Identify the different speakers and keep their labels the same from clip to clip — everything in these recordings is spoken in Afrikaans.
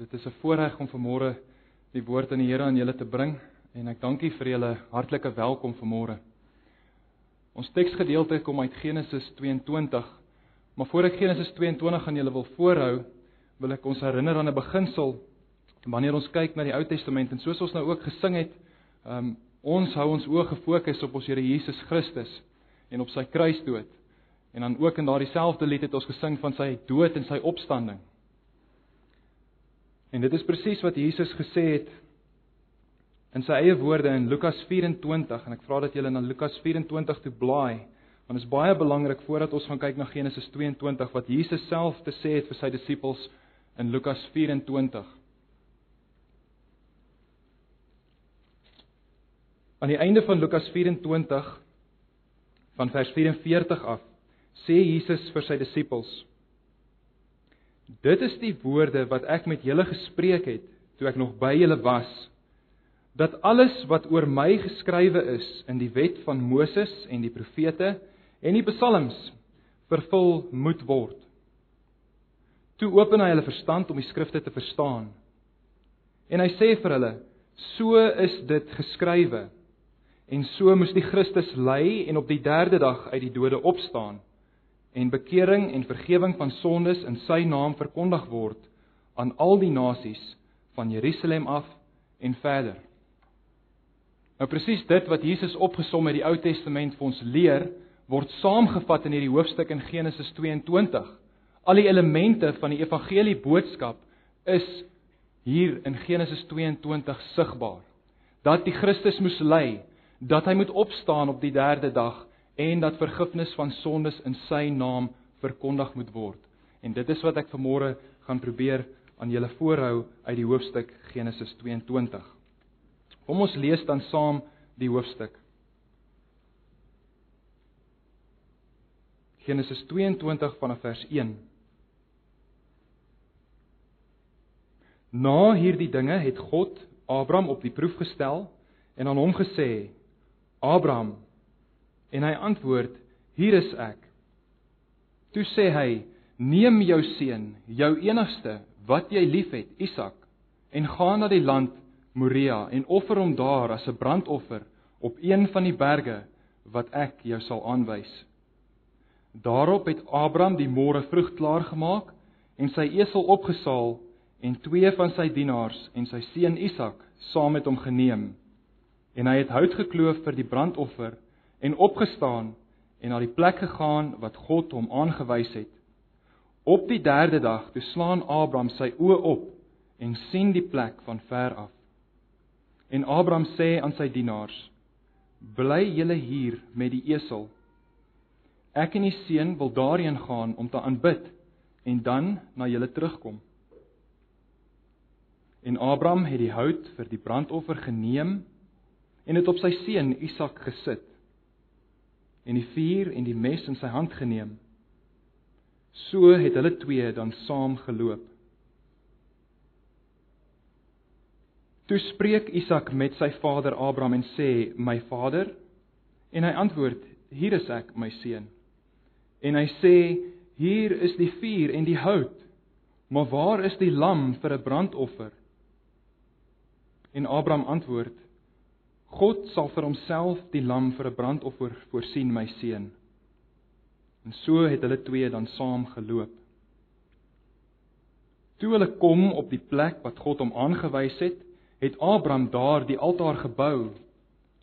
Speaker 1: Dit is 'n voorreg om vanmôre die woord aan die Here aan julle te bring en ek dank u vir julle hartlike welkom vanmôre. Ons teksgedeelte kom uit Genesis 22. Maar voor ek Genesis 22 aan julle wil voorhou, wil ek ons herinner aan 'n beginsel wanneer ons kyk na die Ou Testament en soos ons nou ook gesing het, um, ons hou ons oë gefokus op ons Here Jesus Christus en op sy kruisdood. En dan ook in daardie selfde lied het ons gesing van sy dood en sy opstanding. En dit is presies wat Jesus gesê het in sy eie woorde in Lukas 24 en ek vra dat julle na Lukas 24 toe blaai want dit is baie belangrik voordat ons gaan kyk na Genesis 22 wat Jesus self te sê het vir sy disippels in Lukas 24. Aan die einde van Lukas 24 van vers 44 af sê Jesus vir sy disippels Dit is die woorde wat ek met julle gespreek het toe ek nog by julle was dat alles wat oor my geskrywe is in die wet van Moses en die profete en die psalms vervul moet word. Toe open hy hulle verstand om die skrifte te verstaan. En hy sê vir hulle: "So is dit geskrywe en so moes die Christus ly en op die 3de dag uit die dode opstaan." En bekering en vergifnis van sondes in sy naam verkondig word aan al die nasies van Jerusalem af en verder. Nou presies dit wat Jesus opgesom het die Ou Testament vir ons leer, word saamgevat in hierdie hoofstuk in Genesis 22. Al die elemente van die evangelie boodskap is hier in Genesis 22 sigbaar. Dat die Christus moes ly, dat hy moet opstaan op die 3de dag en dat vergifnis van sondes in sy naam verkondig moet word. En dit is wat ek vanmôre gaan probeer aan julle voorhou uit die hoofstuk Genesis 22. Kom ons lees dan saam die hoofstuk. Genesis 22 vanaf vers 1. Na hierdie dinge het God Abraham op die proef gestel en aan hom gesê: Abraham, En hy antwoord: Hier is ek. Toe sê hy: Neem jou seun, jou enigste wat jy liefhet, Isak, en gaan na die land Moria en offer hom daar as 'n brandoffer op een van die berge wat ek jou sal aanwys. Daarop het Abraham die môre vroeg klaar gemaak en sy esel opgesaal en twee van sy dienaars en sy seun Isak saam met hom geneem. En hy het hout gekloof vir die brandoffer en opgestaan en na die plek gegaan wat God hom aangewys het. Op die 3de dag toe slaan Abraham sy oë op en sien die plek van ver af. En Abraham sê aan sy dienaars: "Bly julle hier met die esel. Ek en die seun wil daarheen gaan om te aanbid en dan na julle terugkom." En Abraham het die hout vir die brandoffer geneem en dit op sy seun Isak gesit en die vuur en die mes in sy hand geneem. So het hulle twee dan saam geloop. Toe spreek Isak met sy vader Abraham en sê: "My vader?" En hy antwoord: "Hier is ek, my seun." En hy sê: "Hier is die vuur en die hout, maar waar is die lam vir 'n brandoffer?" En Abraham antwoord: God sal vir homself die lam vir 'n brandoffer voorsien, my seun. En so het hulle twee dan saam geloop. Toe hulle kom op die plek wat God hom aangewys het, het Abraham daar die altaar gebou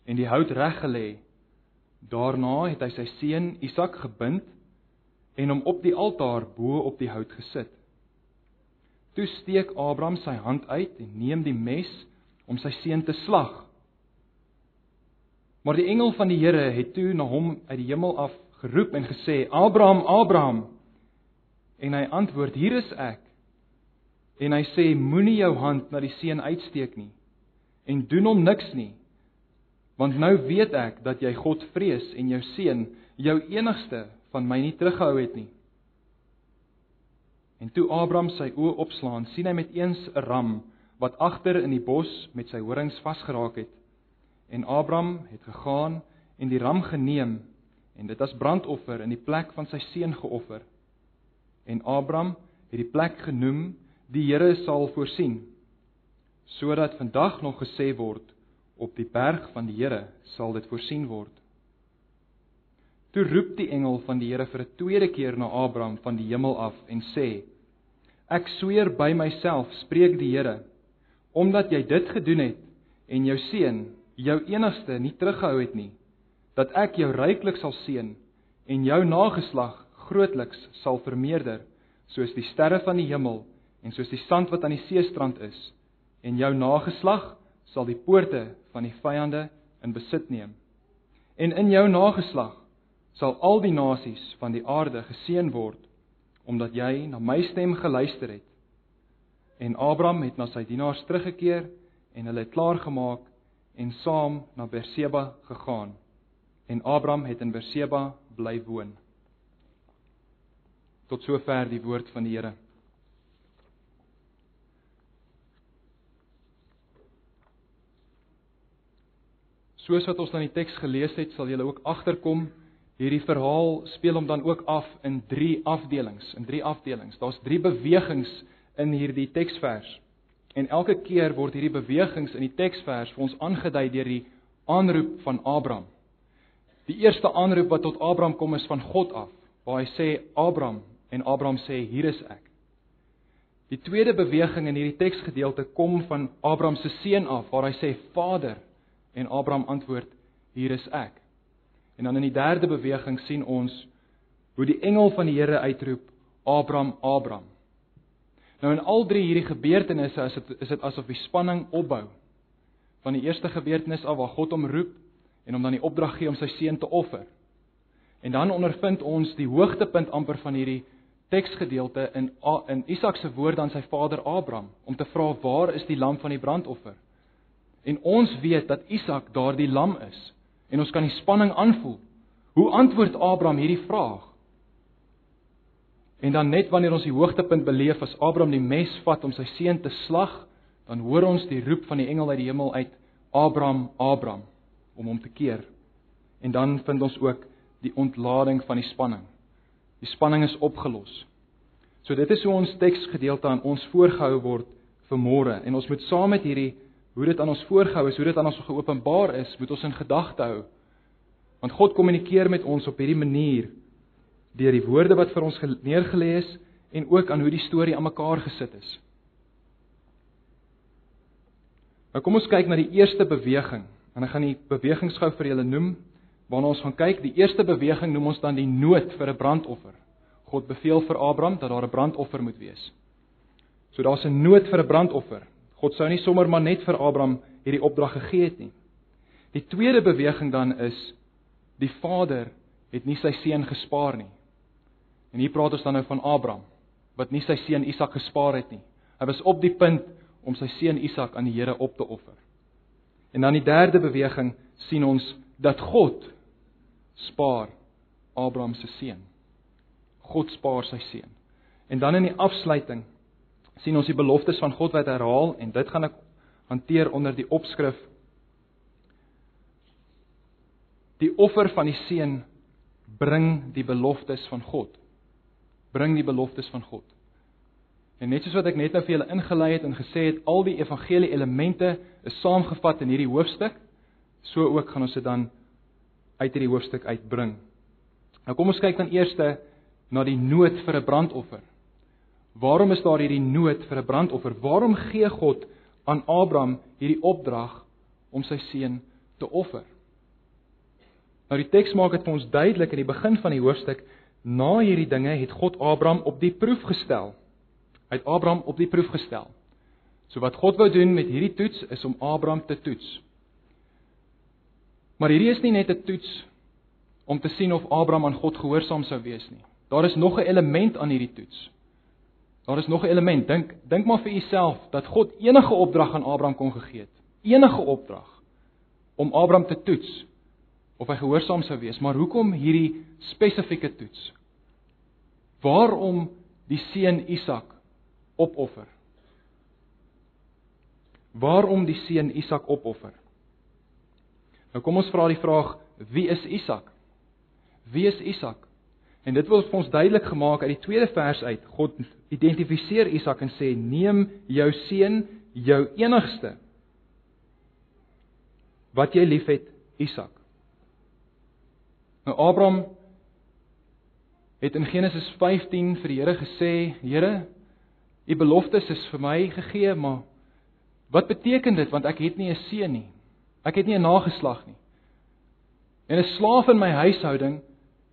Speaker 1: en die hout reggelê. Daarna het hy sy seun Isak gebind en hom op die altaar bo op die hout gesit. Toe steek Abraham sy hand uit en neem die mes om sy seun te slag. Maar die engel van die Here het toe na hom uit die hemel af geroep en gesê: "Abraham, Abraham." En hy antwoord: "Hier is ek." En hy sê: "Moenie jou hand na die seun uitsteek nie en doen hom niks nie. Want nou weet ek dat jy God vrees en jou seun, jou enigste, van my nie teruggehou het nie." En toe Abraham sy oë opslaan, sien hy met eens 'n ram wat agter in die bos met sy horings vasgeraak het. En Abraham het gegaan en die ram geneem en dit as brandoffer in die plek van sy seun geoffer. En Abraham het die plek genoem die Here sal voorsien sodat vandag nog gesê word op die berg van die Here sal dit voorsien word. Toe roep die engel van die Here vir 'n tweede keer na Abraham van die hemel af en sê: Ek sweer by myself, spreek die Here, omdat jy dit gedoen het en jou seun, jou enigste, nie teruggehou het nie, dat ek jou ryklik sal seën en jou nageslag grootliks sal vermeerder, soos die sterre van die hemel en soos die sand wat aan die seestrand is en jou nageslag sal die poorte van die vyande in besit neem. En in jou nageslag sal al die nasies van die aarde geseën word omdat jy na my stem geluister het. En Abraham het na sy dienaars teruggekeer en hulle het klaar gemaak en saam na Berseba gegaan. En Abraham het in Berseba bly woon. Tot sover die woord van die Here. Soos wat ons dan die teks gelees het, sal julle ook agterkom hierdie verhaal speel hom dan ook af in 3 afdelings, in 3 afdelings. Daar's 3 bewegings in hierdie teksvers. En elke keer word hierdie bewegings in die teksvers vir ons aangedui deur die aanroep van Abraham. Die eerste aanroep wat tot Abraham kom is van God af, waar hy sê Abraham en Abraham sê hier is ek. Die tweede beweging in hierdie teksgedeelte kom van Abraham se seun af waar hy sê Vader En Abraham antwoord: Hier is ek. En dan in die derde beweging sien ons hoe die engel van die Here uitroep: Abraham, Abraham. Nou in al drie hierdie gebeurtenisse is dit is dit asof die spanning opbou. Van die eerste gebeurtenis af waar God hom roep en hom dan die opdrag gee om sy seun te offer. En dan ondervind ons die hoogtepunt amper van hierdie teksgedeelte in in Isak se woorde aan sy vader Abraham om te vra waar is die lam van die brandoffer? En ons weet dat Isak daardie lam is en ons kan die spanning aanvoel. Hoe antwoord Abraham hierdie vraag? En dan net wanneer ons die hoogtepunt beleef as Abraham die mes vat om sy seun te slag, dan hoor ons die roep van die engel uit die hemel uit: Abraham, Abraham, om hom te keer. En dan vind ons ook die ontlading van die spanning. Die spanning is opgelos. So dit is hoe ons teksgedeelte aan ons voorgehou word vir môre en ons moet saam met hierdie hoe dit aan ons voorgehou is, hoe dit aan ons geopenbaar is, moet ons in gedagte hou. Want God kommunikeer met ons op hierdie manier deur die woorde wat vir ons neergelê is en ook aan hoe die storie aan mekaar gesit is. Nou kom ons kyk na die eerste beweging. En ek gaan die bewegings gou vir julle noem waarna ons gaan kyk. Die eerste beweging noem ons dan die nood vir 'n brandoffer. God beveel vir Abraham dat daar 'n brandoffer moet wees. So daar's 'n nood vir 'n brandoffer. God sou nie sommer maar net vir Abraham hierdie opdrag gegee het nie. Die tweede beweging dan is die Vader het nie sy seun gespaar nie. En hier praat ons dan nou van Abraham wat nie sy seun Isak gespaar het nie. Hy was op die punt om sy seun Isak aan die Here op te offer. En dan die derde beweging sien ons dat God spaar Abraham se seun. God spaar sy seun. En dan in die afsluiting sien ons die beloftes van God wat herhaal en dit gaan ek hanteer onder die opskrif Die offer van die seun bring die beloftes van God. Bring die beloftes van God. En net soos wat ek net nou vir julle ingelei het en gesê het al die evangelie elemente is saamgevat in hierdie hoofstuk, so ook gaan ons dit dan uit hierdie hoofstuk uitbring. Nou kom ons kyk dan eers na die nood vir 'n brandoffer. Waarom is daar hierdie nood vir 'n brandoffer? Waarom gee God aan Abraham hierdie opdrag om sy seun te offer? Nou die teks maak dit vir ons duidelik in die begin van die hoofstuk, na hierdie dinge het God Abraham op die proef gestel. Hy het Abraham op die proef gestel. So wat God wou doen met hierdie toets is om Abraham te toets. Maar hierdie is nie net 'n toets om te sien of Abraham aan God gehoorsaam sou wees nie. Daar is nog 'n element aan hierdie toets. Daar is nog 'n element. Dink dink maar vir jouself dat God enige opdrag aan Abraham kon gegee het. Enige opdrag om Abraham te toets of hy gehoorsaam sou wees, maar hoekom hierdie spesifieke toets? Waarom die seun Isak opoffer? Waarom die seun Isak opoffer? Nou kom ons vra die vraag, wie is Isak? Wie is Isak? En dit word vir ons duidelik gemaak uit die tweede vers uit. God identifiseer Isak en sê: "Neem jou seun, jou enigste wat jy liefhet, Isak." Nou Abraham het in Genesis 15 vir die Here gesê: "Here, u beloftes is vir my gegee, maar wat beteken dit want ek het nie 'n seun nie. Ek het nie 'n nageslag nie. En 'n slaaf in my huishouding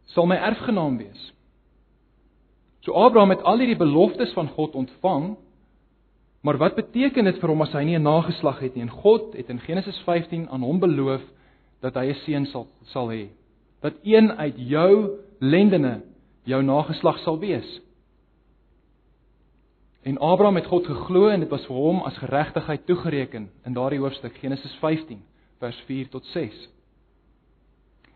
Speaker 1: sal my erfgenaam wees." So Abraham het al hierdie beloftes van God ontvang. Maar wat beteken dit vir hom as hy nie 'n nageslag het nie? En God het in Genesis 15 aan hom beloof dat hy 'n seun sal sal hê. Dat een uit jou lendene jou nageslag sal wees. En Abraham het God geglo en dit was vir hom as geregtigheid toegereken in daardie hoofstuk Genesis 15 vers 4 tot 6.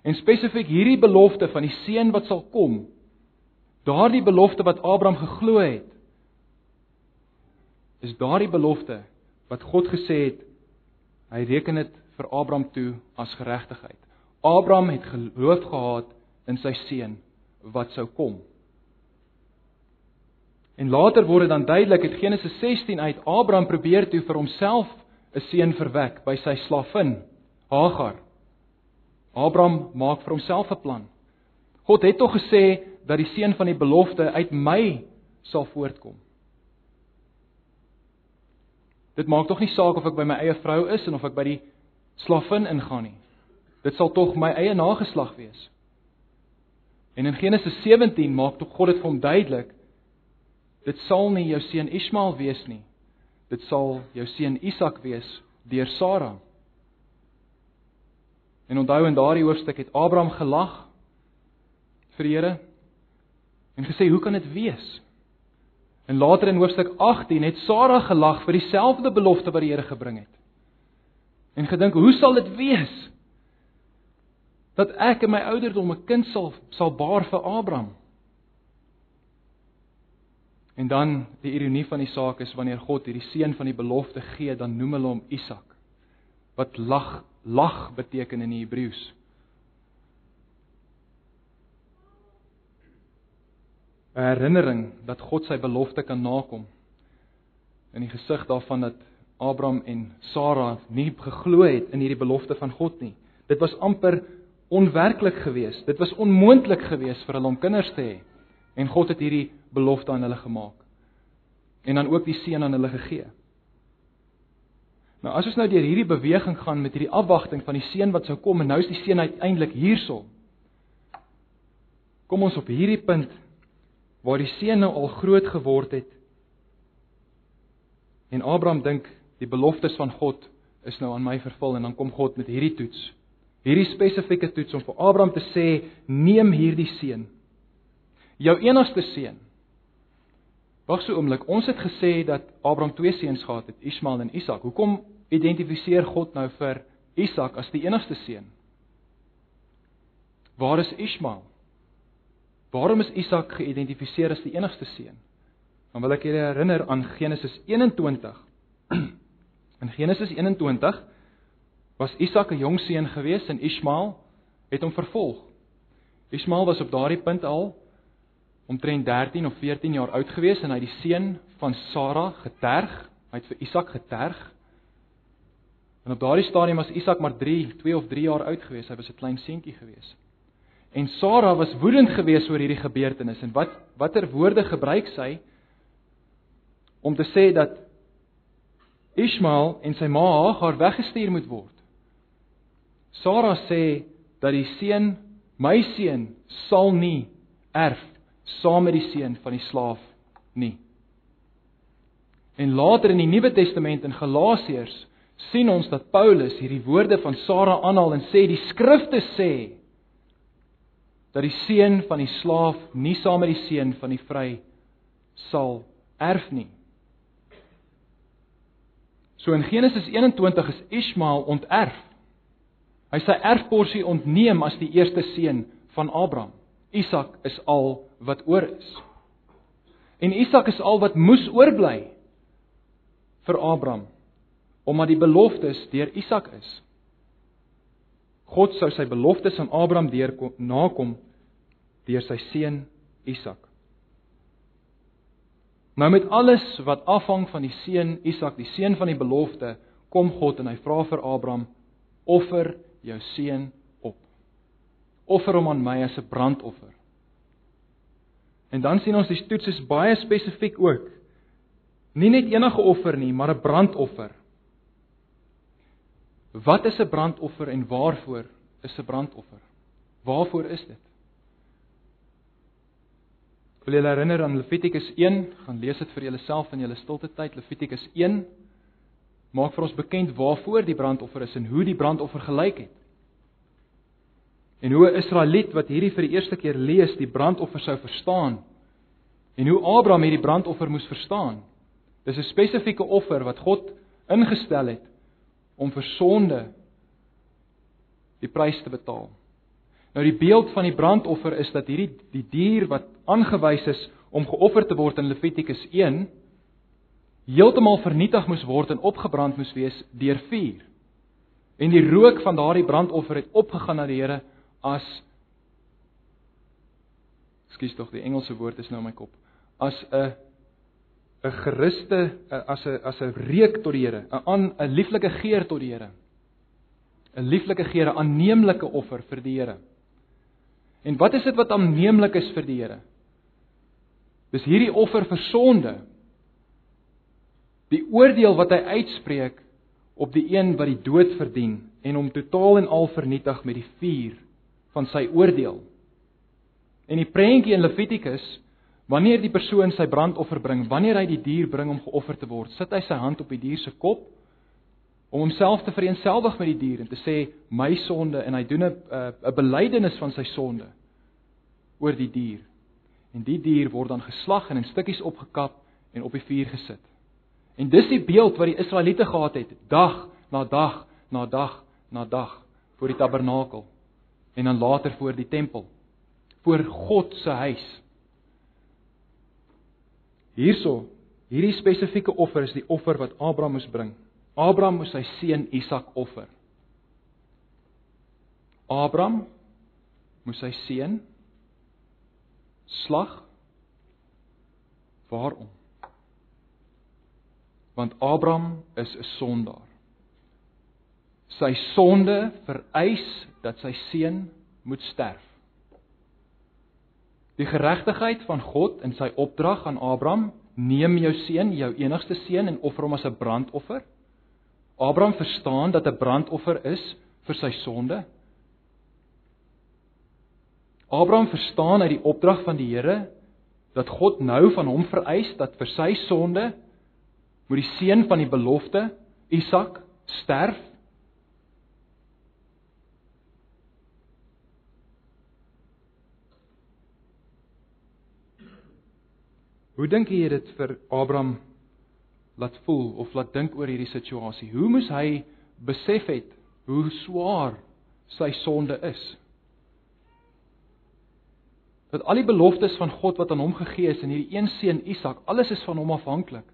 Speaker 1: En spesifiek hierdie belofte van die seun wat sal kom Daardie belofte wat Abraham geglo het, is daardie belofte wat God gesê het hy reken dit vir Abraham toe as geregtigheid. Abraham het geloof gehad in sy seun wat sou kom. En later word dit dan duidelik uit Genesis 16 uit Abraham probeer toe vir homself 'n seun verwek by sy slavin Hagar. Abraham maak vir homself 'n plan. God het tog gesê dat die seun van die belofte uit my sal voortkom. Dit maak tog nie saak of ek by my eie vrou is en of ek by die slavin ingaan nie. Dit sal tog my eie nageslag wees. En in Genesis 17 maak tog God dit vir hom duidelik dit sal nie jou seun Ismael wees nie. Dit sal jou seun Isak wees deur Sara. En onthou in daardie hoofstuk het Abraham gelag vir die Here en gesê hoe kan dit wees? En later in hoofstuk 18 het Sara gelag vir dieselfde belofte wat die Here gebring het. En gedink, hoe sal dit wees dat ek in my ouderdom 'n kind sal sal baar vir Abraham? En dan die ironie van die saak is wanneer God hierdie seun van die belofte gee, dan noem hulle hom Isak. Wat lag lag beteken in die Hebreëus. herinnering dat God sy belofte kan nakom. In die gesig daarvan dat Abraham en Sara nie geglo het in hierdie belofte van God nie. Dit was amper onwerklik geweest. Dit was onmoontlik geweest vir hulle om kinders te hê. En God het hierdie belofte aan hulle gemaak. En dan ook die seun aan hulle gegee. Nou as ons nou deur hierdie beweging gaan met hierdie afwagting van die seun wat sou kom en nou is die seun uiteindelik hierso. Kom ons op hierdie punt waar die seun nou al groot geword het. En Abraham dink die beloftes van God is nou aan my vervul en dan kom God met hierdie toets. Hierdie spesifieke toets om vir Abraham te sê: "Neem hierdie seun. Jou enigste seun." Wag so 'n oomblik. Ons het gesê dat Abraham twee seuns gehad het, Ismael en Isak. Hoekom identifiseer God nou vir Isak as die enigste seun? Waar is Ismael? Waarom is Isak geïdentifiseer as die enigste seun? Dan wil ek julle herinner aan Genesis 21. In Genesis 21 was Isak 'n jong seun gewees en Ismael het hom vervolg. Ismael was op daardie punt al omtrent 13 of 14 jaar oud gewees en hy het die seun van Sara geterg. Hy het vir Isak geterg. En op daardie stadium was Isak maar 3, 2 of 3 jaar oud gewees. Hy was 'n klein seentjie gewees. En Sara was woedend geweest oor hierdie gebeurtenis en wat watter woorde gebruik sy om te sê dat Ismael en sy ma Hagar weggestuur moet word. Sara sê dat die seun, my seun, sal nie erf saam met die seun van die slaaf nie. En later in die Nuwe Testament in Galasiërs sien ons dat Paulus hierdie woorde van Sara aanhaal en sê die skrifte sê dat die seun van die slaaf nie saam met die seun van die vry sal erf nie. So in Genesis 21 is Ismael onterf. Hy sy erfporsie ontneem as die eerste seun van Abraham. Isak is al wat oor is. En Isak is al wat moes oorbly vir Abraham omdat die beloftes deur Isak is. God sou sy beloftes aan Abraham deurkom nakom deur sy seun Isak. Nou met alles wat afhang van die seun Isak, die seun van die belofte, kom God en hy vra vir Abraham: "Offer jou seun op. Offer hom aan my as 'n brandoffer." En dan sien ons die toets is baie spesifiek ook. Nie net enige offer nie, maar 'n brandoffer. Wat is 'n brandoffer en waarvoor is 'n brandoffer? Waarvoor is dit? Wil julle herinner aan Levitikus 1? Gaan lees dit vir julleself in julle stilte tyd. Levitikus 1 maak vir ons bekend waarvoor die brandoffer is en hoe die brandoffer gelyk het. En hoe 'n Israeliet wat hierdie vir die eerste keer lees, die brandoffer sou verstaan. En hoe Abraham hierdie brandoffer moes verstaan. Dis 'n spesifieke offer wat God ingestel het om vir sonde die prys te betaal. Nou die beeld van die brandoffer is dat hierdie die dier wat aangewys is om geoffer te word in Levitikus 1 heeltemal vernietig moes word en opgebrand moes wees deur vuur. En die rook van daardie brandoffer het opgegaan na die Here as Ekskuus tog, die Engelse woord is nou in my kop. As 'n 'n geruste as 'n as 'n reuk tot die Here, 'n aan 'n lieflike geur tot die Here. 'n Lieflike geur, 'n aanneemlike offer vir die Here. En wat is dit wat aanneemlik is vir die Here? Dis hierdie offer vir sonde. Die oordeel wat hy uitspreek op die een wat die dood verdien en hom totaal en al vernietig met die vuur van sy oordeel. En die prentjie in Levitikus, wanneer die persoon sy brandoffer bring, wanneer hy die dier bring om geoffer te word, sit hy sy hand op die dier se kop om homself te vereenselwig met die dier en te sê my sonde en hy doen 'n 'n belydenis van sy sonde oor die dier. En die dier word dan geslag en in stukkies opgekap en op die vuur gesit. En dis die beeld wat die Israeliete gehad het dag na dag na dag na dag voor die tabernakel en dan later voor die tempel voor God se huis. Hierso, hierdie spesifieke offer is die offer wat Abraham moes bring Abraham moes sy seun Isak offer. Abraham moes sy seun slag. Waarom? Want Abraham is 'n sondaar. Sy sonde vereis dat sy seun moet sterf. Die geregtigheid van God in sy opdrag aan Abraham, neem jou seun, jou enigste seun en offer hom as 'n brandoffer. Abraham verstaan dat 'n brandoffer is vir sy sonde. Abraham verstaan uit die opdrag van die Here dat God nou van hom vereis dat vir sy sonde moet die seun van die belofte, Isak, sterf. Hoe dink jy dit vir Abraham laat voel of laat dink oor hierdie situasie. Hoe moes hy besef het hoe swaar sy sonde is? Dat al die beloftes van God wat aan hom gegee is in hierdie een seun Isak, alles is van hom afhanklik.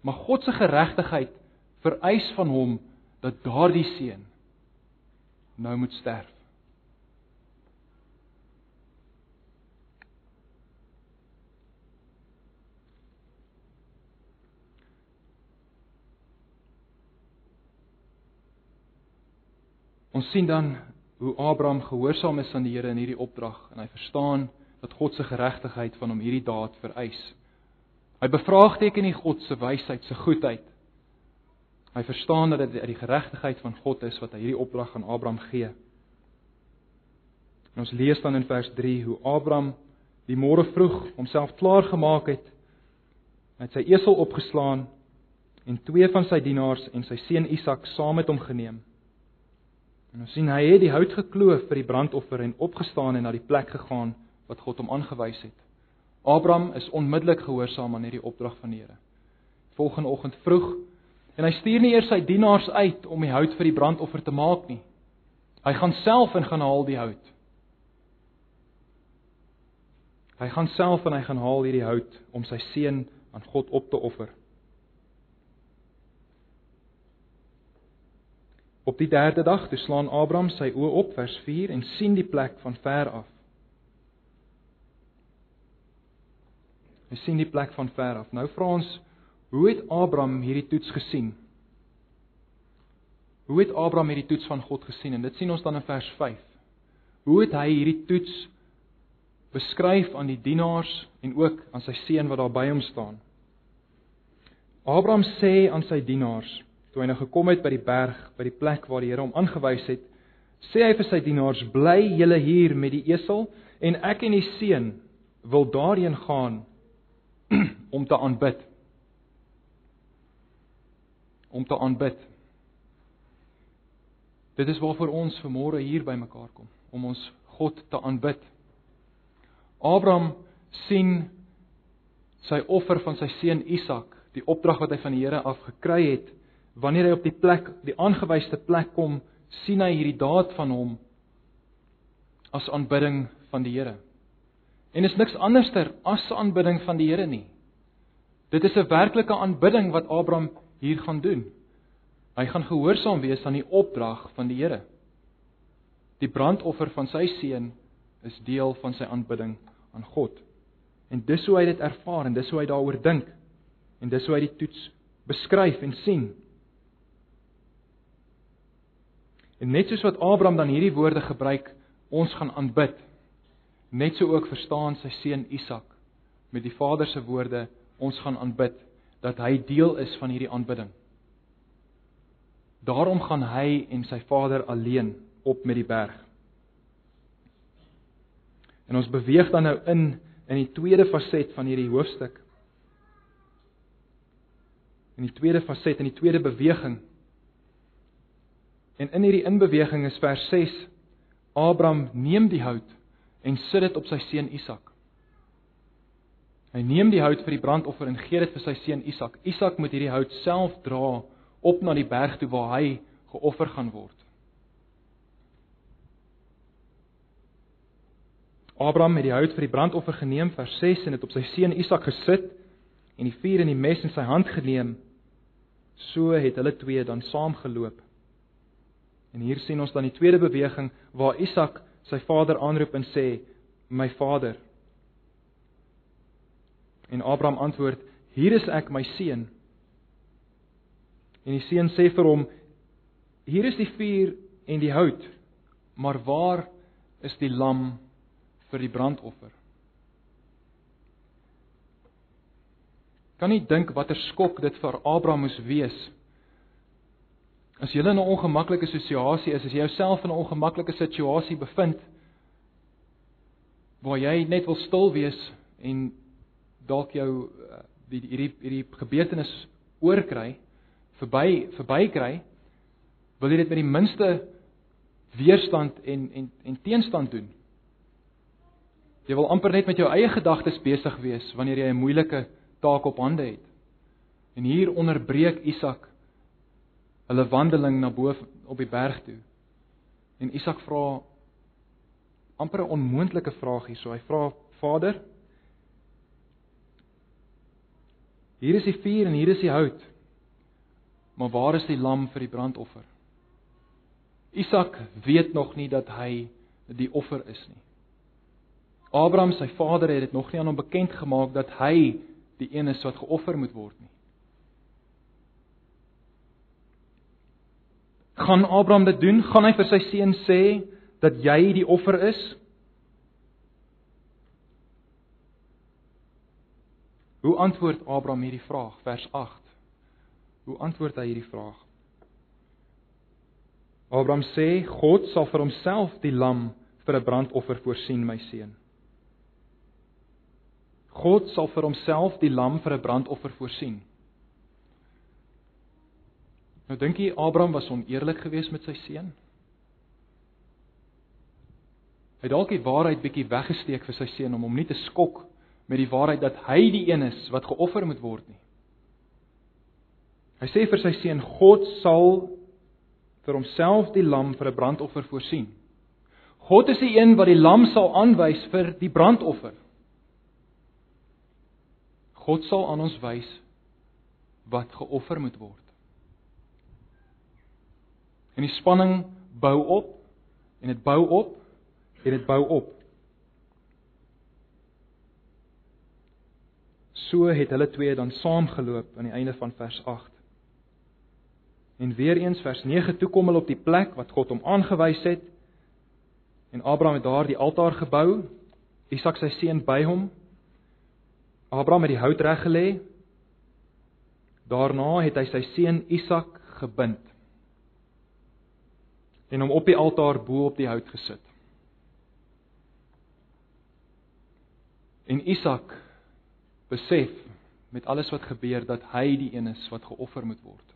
Speaker 1: Maar God se geregtigheid vereis van hom dat daardie seun nou moet sterf. Ons sien dan hoe Abraham gehoorsaam is aan die Here in hierdie opdrag en hy verstaan dat God se geregtigheid van hom hierdie daad vereis. Hy bevraagteken nie God se wysheid, se goedheid. Hy verstaan dat dit uit die geregtigheid van God is wat hy hierdie opdrag aan Abraham gee. En ons lees dan in vers 3 hoe Abraham die môre vroeg homself klaar gemaak het. Hy het sy esel opgeslaan en twee van sy dienaars en sy seun Isak saam met hom geneem. En ons sien hy het die hout gekloof vir die brandoffer en opgestaan en na die plek gegaan wat God hom aangewys het. Abraham is onmiddellik gehoorsaam aan hierdie opdrag van die Here. Volgende oggend vroeg en hy stuur nie eers sy dienaars uit om die hout vir die brandoffer te maak nie. Hy gaan self en gaan haal die hout. Hy gaan self en hy gaan haal hierdie hout om sy seun aan God op te offer. Op die derde dag toe slaan Abraham sy oë op vers 4 en sien die plek van ver af. Hy sien die plek van ver af. Nou vra ons, hoe het Abraham hierdie toets gesien? Hoe het Abraham hierdie toets van God gesien? En dit sien ons dan in vers 5. Hoe het hy hierdie toets beskryf aan die dienaars en ook aan sy seun wat daar by hom staan? Abraham sê aan sy dienaars, toe hy nou gekom het by die berg, by die plek waar die Here hom aangewys het, sê hy vir sy dienaars: "Bly julle hier met die esel en ek en die seun wil daarheen gaan om te aanbid." Om te aanbid. Dit is waarvoor ons vanmôre hier bymekaar kom, om ons God te aanbid. Abraham sien sy offer van sy seun Isak, die opdrag wat hy van die Here af gekry het, wanneer hy op die plek, die aangewyste plek kom, sien hy hierdie daad van hom as aanbidding van die Here. En is niks anderster as aanbidding van die Here nie. Dit is 'n werklike aanbidding wat Abraham hier gaan doen. Hy gaan gehoorsaam wees aan die opdrag van die Here. Die brandoffer van sy seun is deel van sy aanbidding aan God. En dis hoe hy dit ervaar en dis hoe hy daaroor dink. En dis hoe hy die toets beskryf en sien. En net soos wat Abraham dan hierdie woorde gebruik, ons gaan aanbid. Net so ook verstaan sy seun Isak met die Vader se woorde, ons gaan aanbid dat hy deel is van hierdie aanbidding. Daarom gaan hy en sy vader alleen op met die berg. En ons beweeg dan nou in in die tweede faset van hierdie hoofstuk. In die tweede faset, in die tweede beweging. En in hierdie inbeweging is vers 6 Abraham neem die hout en sit dit op sy seun Isak. Hy neem die hout vir die brandoffer en gee dit vir sy seun Isak. Isak moet hierdie hout self dra op na die berg toe waar hy geoffer gaan word. Abraham het die hout vir die brandoffer geneem vers 6 en dit op sy seun Isak gesit en die vuur en die mes in sy hand geneem. So het hulle twee dan saamgeloop. En hier sien ons dan die tweede beweging waar Isak sy vader aanroep en sê: "My vader." En Abraham antwoord: "Hier is ek, my seun." En die seun sê vir hom: "Hier is die vuur en die hout, maar waar is die lam vir die brandoffer?" Kan nie dink watter skok dit vir Abraham moes wees. As jy in 'n ongemaklike situasie is, as jy jouself in 'n ongemaklike situasie bevind waar jy net wil stil wees en dalk jou eh, die hierdie hierdie gebeurtenis oorkry, verby verbykry, wil jy dit met die minste weerstand en en en teenstand doen. Jy wil amper net met jou eie gedagtes besig wees wanneer jy 'n moeilike taak op hande het. En hier onderbreek Isak hulle wandeling na bo op die berg toe. En Isak vra amper 'n onmoontlike vraag hier. So hy vra: "Vader, hier is die vuur en hier is die hout. Maar waar is die lam vir die brandoffer? Isak weet nog nie dat hy die offer is nie. Abraham sy vader het dit nog nie aan hom bekend gemaak dat hy die een is wat geoffer moet word nie. Gaan Abraham dit doen? Gaan hy vir sy seun sê dat jy die offer is? Hoe antwoord Abraham hierdie vraag? Vers Hoe antwoord hy hierdie vraag? Abraham sê God sal vir homself die lam vir 'n brandoffer voorsien, my seun. God sal vir homself die lam vir 'n brandoffer voorsien. Nou dink jy Abraham was oneerlik geweest met sy seun? Hy dalk die waarheid bietjie weggesteek vir sy seun om hom nie te skok met die waarheid dat hy die een is wat geoffer moet word nie. Hy sê vir sy seun God sal vir homself die lam vir 'n brandoffer voorsien. God is die een wat die lam sal aanwys vir die brandoffer. God sal aan ons wys wat geoffer moet word. En die spanning bou op en dit bou op en dit bou op. So het hulle twee dan saamgeloop aan die einde van vers 8. En weer eens vers 9 toe kom hulle op die plek wat God hom aangewys het. En Abraham het daar die altaar gebou, Isak sy seun by hom. Abraham het die hout reggelê. Daarna het hy sy seun Isak gebind en hom op die altaar bo op die hout gesit. En Isak besef met alles wat gebeur dat hy die een is wat geoffer moet word.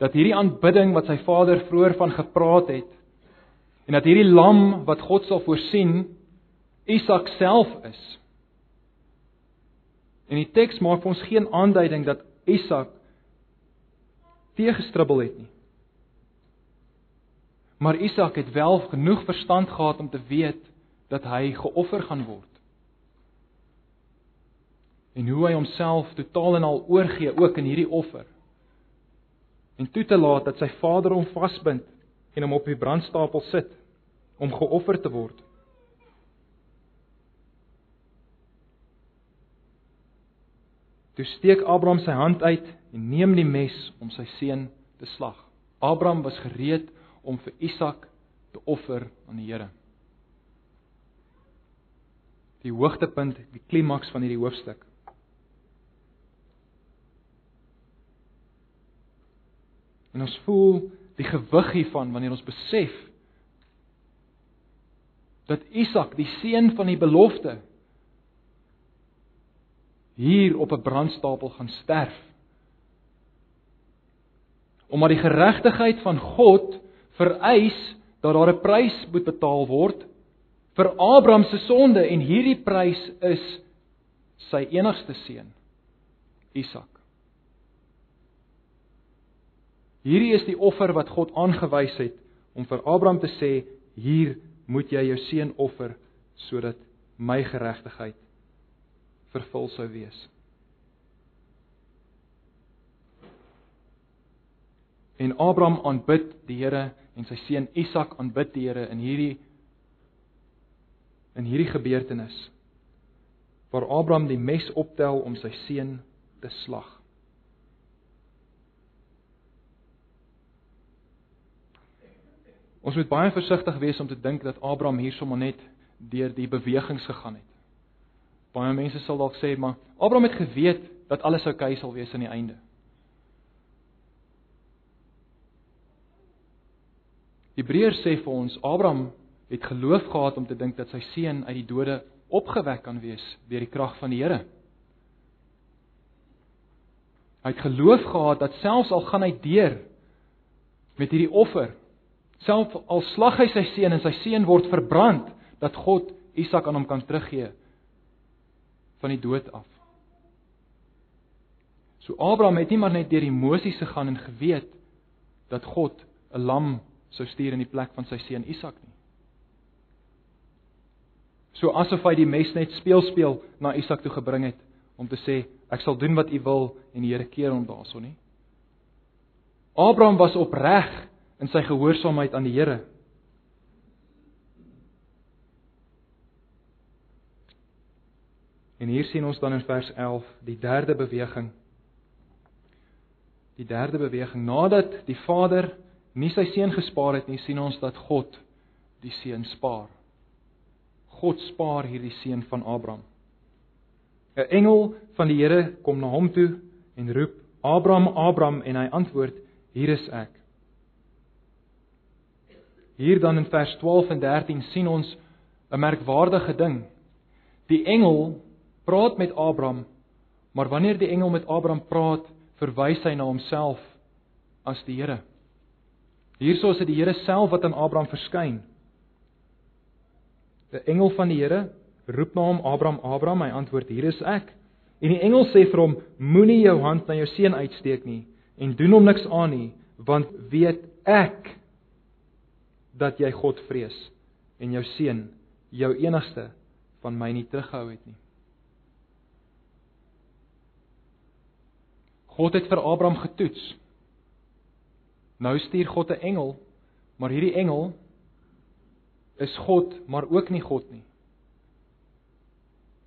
Speaker 1: Dat hierdie aanbidding wat sy vader vroeër van gepraat het en dat hierdie lam wat God sal voorsien Isak self is. En die teks maak vir ons geen aanduiding dat Isak teëgestribbel het nie. Maar Isak het wel genoeg verstand gehad om te weet dat hy geoffer gaan word. En hoe hy homself totaal en al oorgee ook in hierdie offer. En toe te laat dat sy vader hom vasbind en hom op die brandstapel sit om geoffer te word. Toe steek Abraham sy hand uit en neem die mes om sy seun te slag. Abraham was gereed om vir Isak te offer aan die Here. Die hoogtepunt, die klimaks van hierdie hoofstuk. En ons voel die gewig hiervan wanneer ons besef dat Isak, die seun van die belofte, hier op 'n brandstapel gaan sterf. Omdat die geregtigheid van God vereis dat daar 'n prys moet betaal word vir Abraham se sonde en hierdie prys is sy enigste seun Isak. Hierdie is die offer wat God aangewys het om vir Abraham te sê hier moet jy jou seun offer sodat my geregtigheid vervul sou wees. En Abraham aanbid die Here en sy seun Isak aanbid die Here in hierdie in hierdie gebeurtenis waar Abraham die mes optel om sy seun te slag. Ons moet baie versigtig wees om te dink dat Abraham hier sommer net deur die bewegings gegaan het. Baie mense sal dalk sê, maar Abraham het geweet dat alles oukei sal wees aan die einde. Hebreërs sê vir ons Abraham het geloof gehad om te dink dat sy seun uit die dode opgewek kan wees deur die krag van die Here. Hy het geloof gehad dat selfs al gaan hy deur met hierdie offer, selfs al slag hy sy seun en sy seun word verbrand, dat God Isak aan hom kan teruggee van die dood af. So Abraham het nie maar net deur emosies gegaan en geweet dat God 'n lam sou stuur in die plek van sy seun Isak nie. So asof hy die mes net speel speel na Isak toe gebring het om te sê ek sal doen wat u wil en die Here keer hom daarso nie. Abraham was opreg in sy gehoorsaamheid aan die Here. En hier sien ons dan in vers 11 die derde beweging. Die derde beweging nadat die Vader nie sy seun gespaar het nie, sien ons dat God die seun spaar. God spaar hierdie seun van Abraham. 'n Engel van die Here kom na hom toe en roep: "Abraham, Abraham," en hy antwoord: "Hier is ek." Hier dan in vers 12 en 13 sien ons 'n merkwaardige ding. Die engel praat met Abraham, maar wanneer die engel met Abraham praat, verwys hy na homself as die Here. Hierso is dit die Here self wat aan Abraham verskyn. 'n Engel van die Here roep na hom Abraham, Abraham, hy antwoord: "Hier is ek." En die engel sê vir hom: "Moenie jou hand na jou seun uitsteek nie en doen hom niks aan nie, want weet ek dat jy God vrees en jou seun, jou enigste, van my nie teruggehou het nie." God het vir Abraham getoets Nou stuur God 'n engel, maar hierdie engel is God, maar ook nie God nie.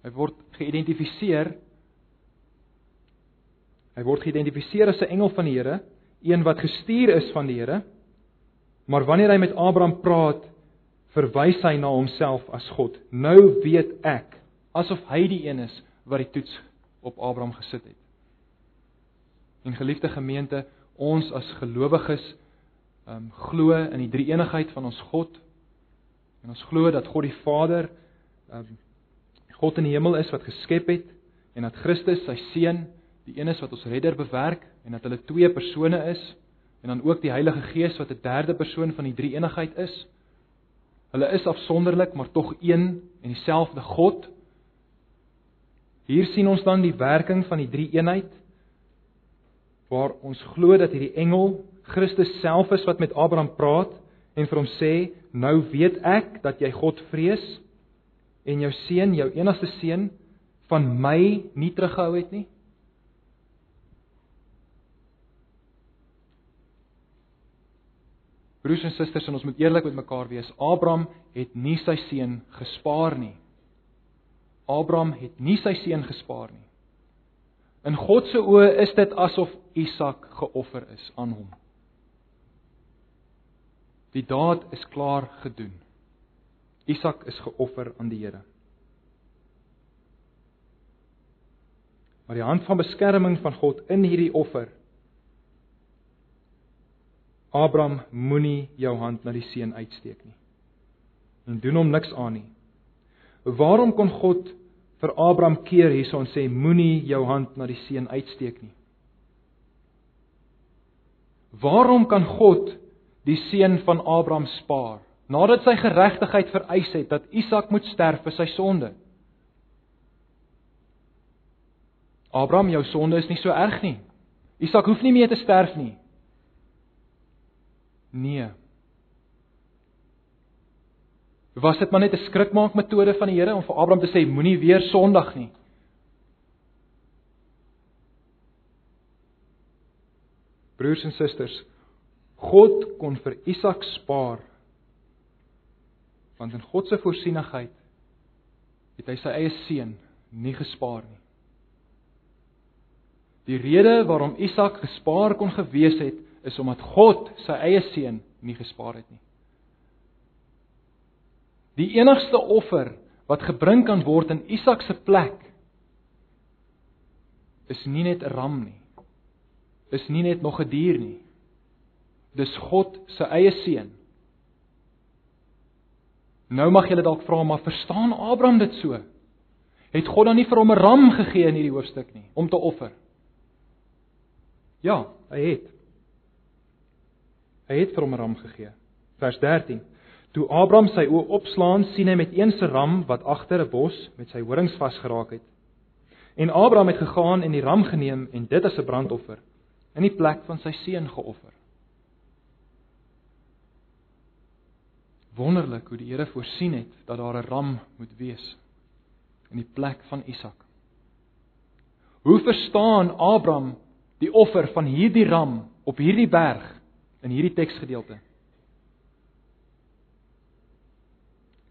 Speaker 1: Hy word geïdentifiseer Hy word geïdentifiseer as 'n engel van die Here, een wat gestuur is van die Here. Maar wanneer hy met Abraham praat, verwys hy na homself as God. Nou weet ek asof hy die een is wat die toets op Abraham gesit het. En geliefde gemeente, ons as gelowiges um, glo in die drie eenigheid van ons God. En ons glo dat God die Vader um, God in die hemel is wat geskep het en dat Christus sy seun die een is wat ons redder bewerk en dat hulle twee persone is en dan ook die Heilige Gees wat 'n derde persoon van die drie eenigheid is. Hulle is afsonderlik maar tog een en dieselfde God. Hier sien ons dan die werking van die drie eenheid waar ons glo dat hierdie engel Christus self is wat met Abraham praat en vir hom sê nou weet ek dat jy God vrees en jou seun jou enigste seun van my nie teruggehou het nie Broers en susters, en ons moet eerlik met mekaar wees. Abraham het nie sy seun gespaar nie. Abraham het nie sy seun gespaar nie. In God se oë is dit asof Isak geoffer is aan hom. Die daad is klaar gedoen. Isak is geoffer aan die Here. Maar die hand van beskerming van God in hierdie offer Abraham moenie jou hand na die seun uitsteek nie. En doen hom niks aan nie. Waarom kon God vir Abraham keer hierson sê moenie jou hand na die seun uitsteek nie? Waarom kan God die seun van Abraham spaar nadat sy geregtigheid vereis het dat Isak moet sterf vir sy sonde? Abraham, jou sonde is nie so erg nie. Isak hoef nie meer te sterf nie. Nee. Was dit maar net 'n skrikmaak metode van die Here om vir Abraham te sê moenie weer sondig nie? Broers en susters, God kon vir Isak spaar. Want in God se voorsienigheid het hy sy eie seun nie gespaar nie. Die rede waarom Isak gespaar kon gewees het, is omdat God sy eie seun nie gespaar het nie. Die enigste offer wat gebring kan word in Isak se plek is nie net 'n ram nie. Is nie net nog 'n dier nie. Dis God se eie seun. Nou mag jy dalk vra maar verstaan Abraham dit so? Het God dan nie vir hom 'n ram gegee in hierdie hoofstuk nie om te offer? Ja, hy het. Hy het vir hom 'n ram gegee. Vers 13. Toe Abraham sy oë opslaan, sien hy met een se ram wat agter 'n bos met sy horings vasgeraak het. En Abraham het gegaan en die ram geneem en dit as 'n brandoffer in die plek van sy seun geoffer. Wonderlik hoe die Here voorsien het dat daar 'n ram moet wees in die plek van Isak. Hoe verstaan Abraham die offer van hierdie ram op hierdie berg in hierdie teksgedeelte.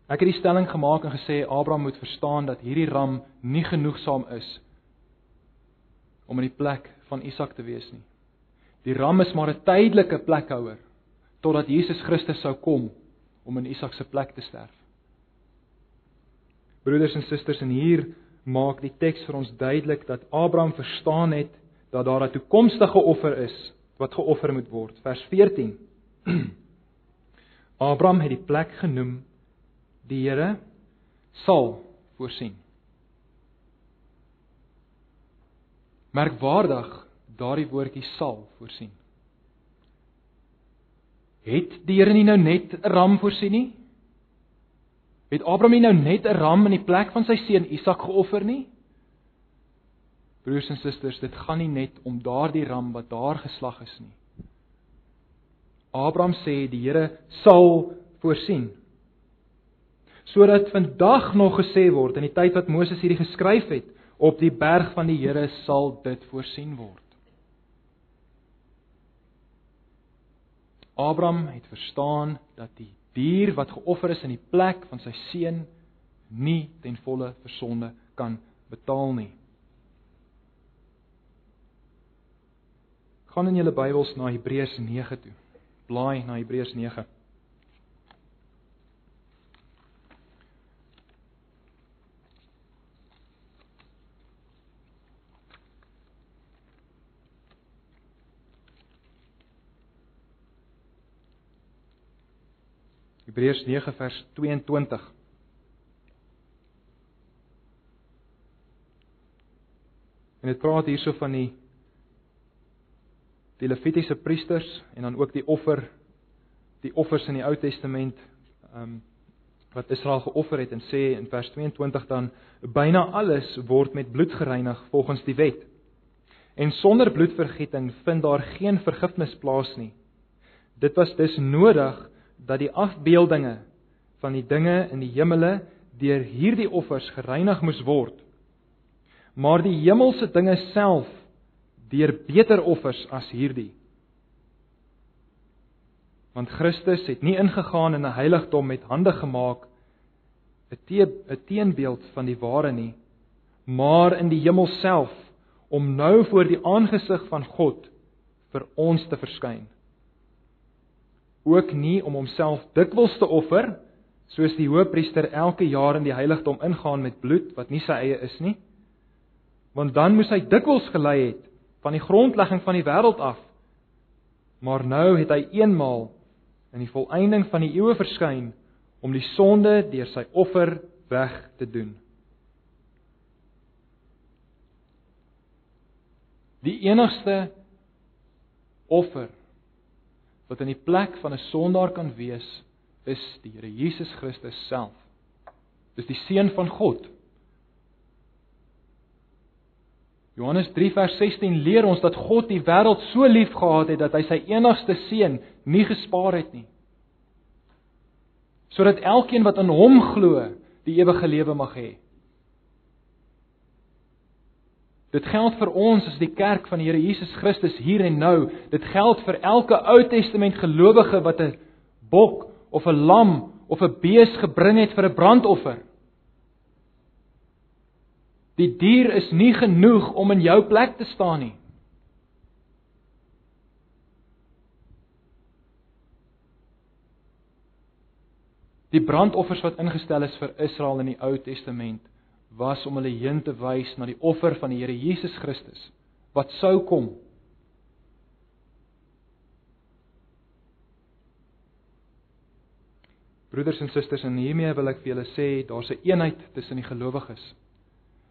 Speaker 1: Ek het die stelling gemaak en gesê Abraham moet verstaan dat hierdie ram nie genoegsaam is om in die plek van Isak te wees nie. Die ram is maar 'n tydelike plekhouer totdat Jesus Christus sou kom om in Isak se plek te sterf. Broeders en susters, en hier maak die teks vir ons duidelik dat Abraham verstaan het dat daar 'n toekomstige offer is wat geoffer moet word. Vers 14. Abraham het die plek genoem die Here sal voorsien. Merkwaardig daardie woordjie sal voorsien. Het die Here nie nou net 'n ram voorsien nie? Het Abraham nie nou net 'n ram in die plek van sy seun Isak geoffer nie? Broers en susters, dit gaan nie net om daardie ram wat daar geslag is nie. Abraham sê die Here sal voorsien. Sodat vandag nog gesê word in die tyd wat Moses hierdie geskryf het, op die berg van die Here sal dit voorsien word. Abraham het verstaan dat die dier wat geoffer is in die plek van sy seun nie ten volle vir sonde kan betaal nie. Gaan in julle Bybels na Hebreërs 9 toe. Blaai na Hebreërs 9. Hebreërs 9 vers 22. En dit praat hierso van die die Levitiese priesters en dan ook die offer die offers in die Ou Testament ehm um, wat Israel geoffer het en sê in vers 22 dan byna alles word met bloed gereinig volgens die wet. En sonder bloedvergieting vind daar geen vergifnis plaas nie. Dit was dus nodig dat die afbeeldinge van die dinge in die hemele deur hierdie offers gereinig moes word. Maar die hemelse dinge self deur beter offers as hierdie. Want Christus het nie ingegaan in 'n heiligdom met hande gemaak 'n te 'n teenbeeld van die ware nie, maar in die hemel self om nou voor die aangesig van God vir ons te verskyn ook nie om homself dikwels te offer soos die hoëpriester elke jaar in die heiligdom ingaan met bloed wat nie sy eie is nie. Want dan moes hy dikwels gelei het van die grondlegging van die wêreld af. Maar nou het hy eenmaal in die volëinding van die eeue verskyn om die sonde deur sy offer weg te doen. Die enigste offer wat in die plek van 'n sondaar kan wees, is die Here Jesus Christus self. Dis die seun van God. Johannes 3 vers 16 leer ons dat God die wêreld so lief gehad het dat hy sy enigste seun nie gespaar het nie. Sodat elkeen wat in hom glo, die ewige lewe mag hê. Dit geld vir ons as die kerk van die Here Jesus Christus hier en nou. Dit geld vir elke Ou Testament gelowige wat 'n bok of 'n lam of 'n bees gebring het vir 'n brandoffer. Die dier is nie genoeg om in jou plek te staan nie. Die brandoffers wat ingestel is vir Israel in die Ou Testament was om hulle heen te wys na die offer van die Here Jesus Christus wat sou kom. Broeders en susters, en hiermee wil ek vir julle sê, daar's 'n eenheid tussen die gelowiges.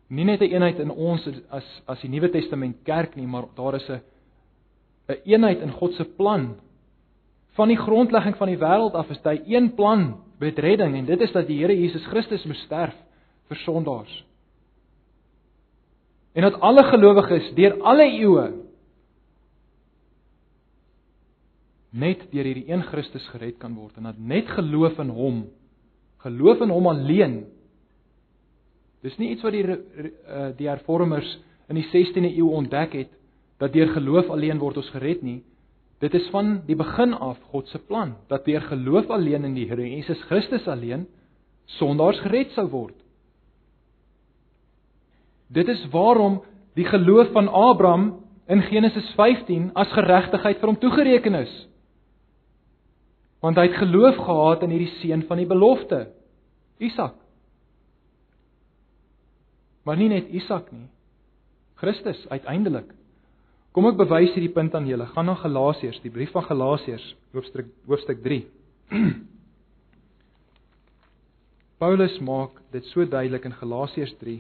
Speaker 1: Nie net 'n eenheid in ons as as die Nuwe Testament kerk nie, maar daar is 'n 'n eenheid in God se plan. Van die grondlegging van die wêreld af is hy een plan met redding en dit is dat die Here Jesus Christus moes sterf vir sondaars. En dat alle gelowiges deur alle eeue net deur hierdie een Christus gered kan word en dat net geloof in hom, geloof in hom alleen. Dis nie iets wat die eh, die hervormers in die 16de eeu ontdek het dat deur geloof alleen word ons gered nie. Dit is van die begin af God se plan dat deur geloof alleen in die Here Jesus Christus alleen sondaars gered sou word. Dit is waarom die geloof van Abraham in Genesis 15 as geregtigheid vir hom toegereken is. Want hy het geloof gehad in hierdie seun van die belofte, Isak. Maar nie net Isak nie. Christus uiteindelik. Kom ek bewys hierdie punt aan julle. Gaan na Galasiërs, die brief van Galasiërs, hoofstuk hoofstuk 3. Paulus maak dit so duidelik in Galasiërs 3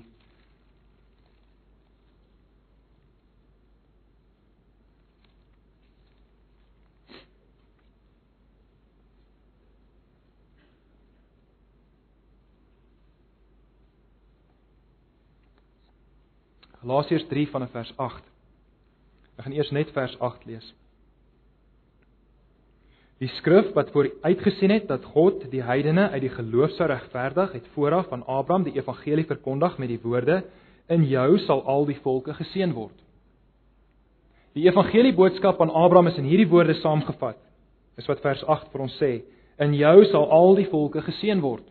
Speaker 1: Galasiërs 3 vanaf vers 8. Ek gaan eers net vers 8 lees. Die skrif wat voor uitgesien het dat God die heidene uit die geloof sou regverdig, het vooraf aan Abraham die evangelie verkondig met die woorde: In jou sal al die volke geseën word. Die evangelie boodskap aan Abraham is in hierdie woorde saamgevat. Is wat vers 8 vir ons sê: In jou sal al die volke geseën word.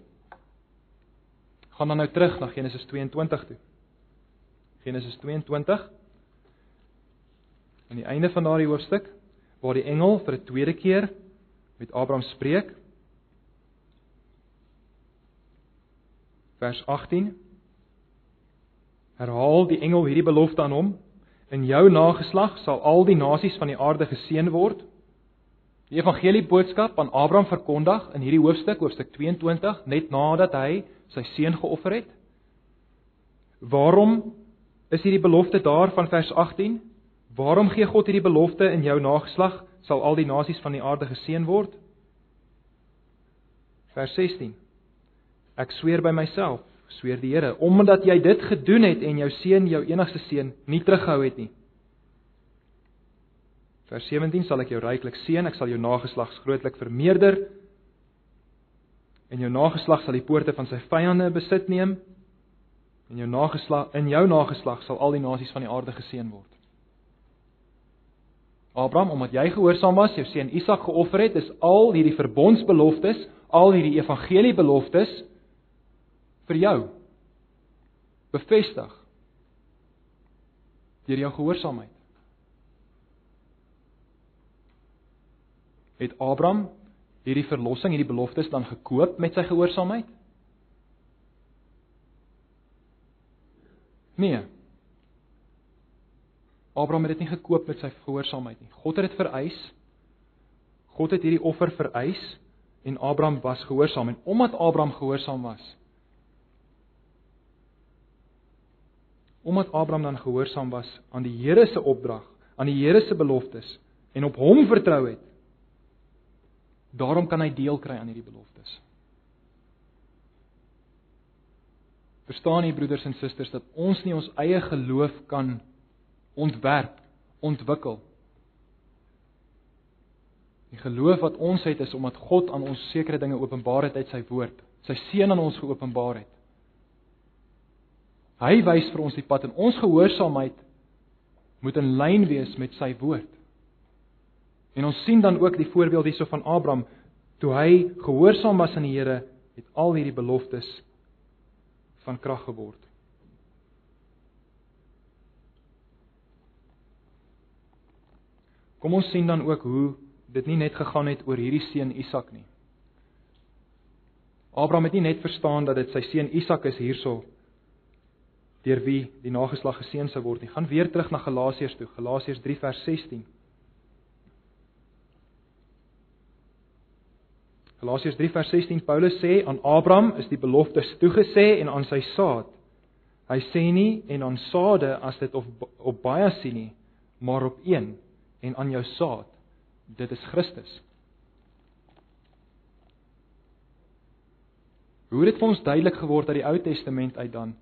Speaker 1: Gaan dan nou terug na Genesis 22 toe. Genesis 22 aan die einde van daardie hoofstuk waar die engel vir 'n tweede keer met Abraham spreek. Vers 18 Herhaal die engel hierdie belofte aan hom: In jou nageslag sal al die nasies van die aarde geseën word. Die evangelie boodskap aan Abraham verkondig in hierdie hoofstuk, hoofstuk 22, net nadat hy sy seun geoffer het. Waarom is hierdie belofte daar van vers 18? Waarom gee God hierdie belofte in jou nageslag sal al die nasies van die aarde geseën word? Vers 16. Ek sweer by myself, sweer die Here, omdat jy dit gedoen het en jou seun, jou enigste seun, nie teruggehou het nie. Vers 17 sal ek jou ryklik seën, ek sal jou nageslag grootlik vermeerder en jou nageslag sal die poorte van sy vyande besit neem en jou nageslag in jou nageslag sal al die nasies van die aarde geseën word. Abraham, omdat jy gehoorsaam was, jou seun Isak geoffer het, is al hierdie verbondsbeloftes, al hierdie evangeliebeloftes vir jou bevestig deur jou gehoorsaamheid. Het Abraham hierdie verlossing, hierdie beloftes dan gekoop met sy gehoorsaamheid? Nee. Abraham het dit nie gekoop met sy gehoorsaamheid nie. God het dit vereis. God het hierdie offer vereis en Abraham was gehoorsaam en omdat Abraham gehoorsaam was, omdat Abraham dan gehoorsaam was aan die Here se opdrag, aan die Here se beloftes en op hom vertrou het, Daarom kan hy deel kry aan hierdie beloftes. Verstaan nie broeders en susters dat ons nie ons eie geloof kan ontwerp, ontwikkel. Die geloof wat ons het is omdat God aan ons sekere dinge openbaar het uit sy woord, sy seun aan ons geopenbaar het. Hy wys vir ons die pad en ons gehoorsaamheid moet in lyn wees met sy woord. En ons sien dan ook die voorbeeld hierso van Abraham toe hy gehoorsaam was aan die Here, het al hierdie beloftes van krag geword. Kom ons sien dan ook hoe dit nie net gegaan het oor hierdie seun Isak nie. Abraham het nie net verstaan dat dit sy seun Isak is hierso deur wie die nageslag geseën sou word nie. Gaan weer terug na Galasiërs toe, Galasiërs 3 vers 16. Galasiërs 3 vers 16 Paulus sê aan Abraham is die beloftes toegesê en aan sy saad. Hy sê nie en aan saade as dit op op baie sien nie, maar op een en aan jou saad. Dit is Christus. Hoe het dit vir ons duidelik geword uit die Ou Testament uit dan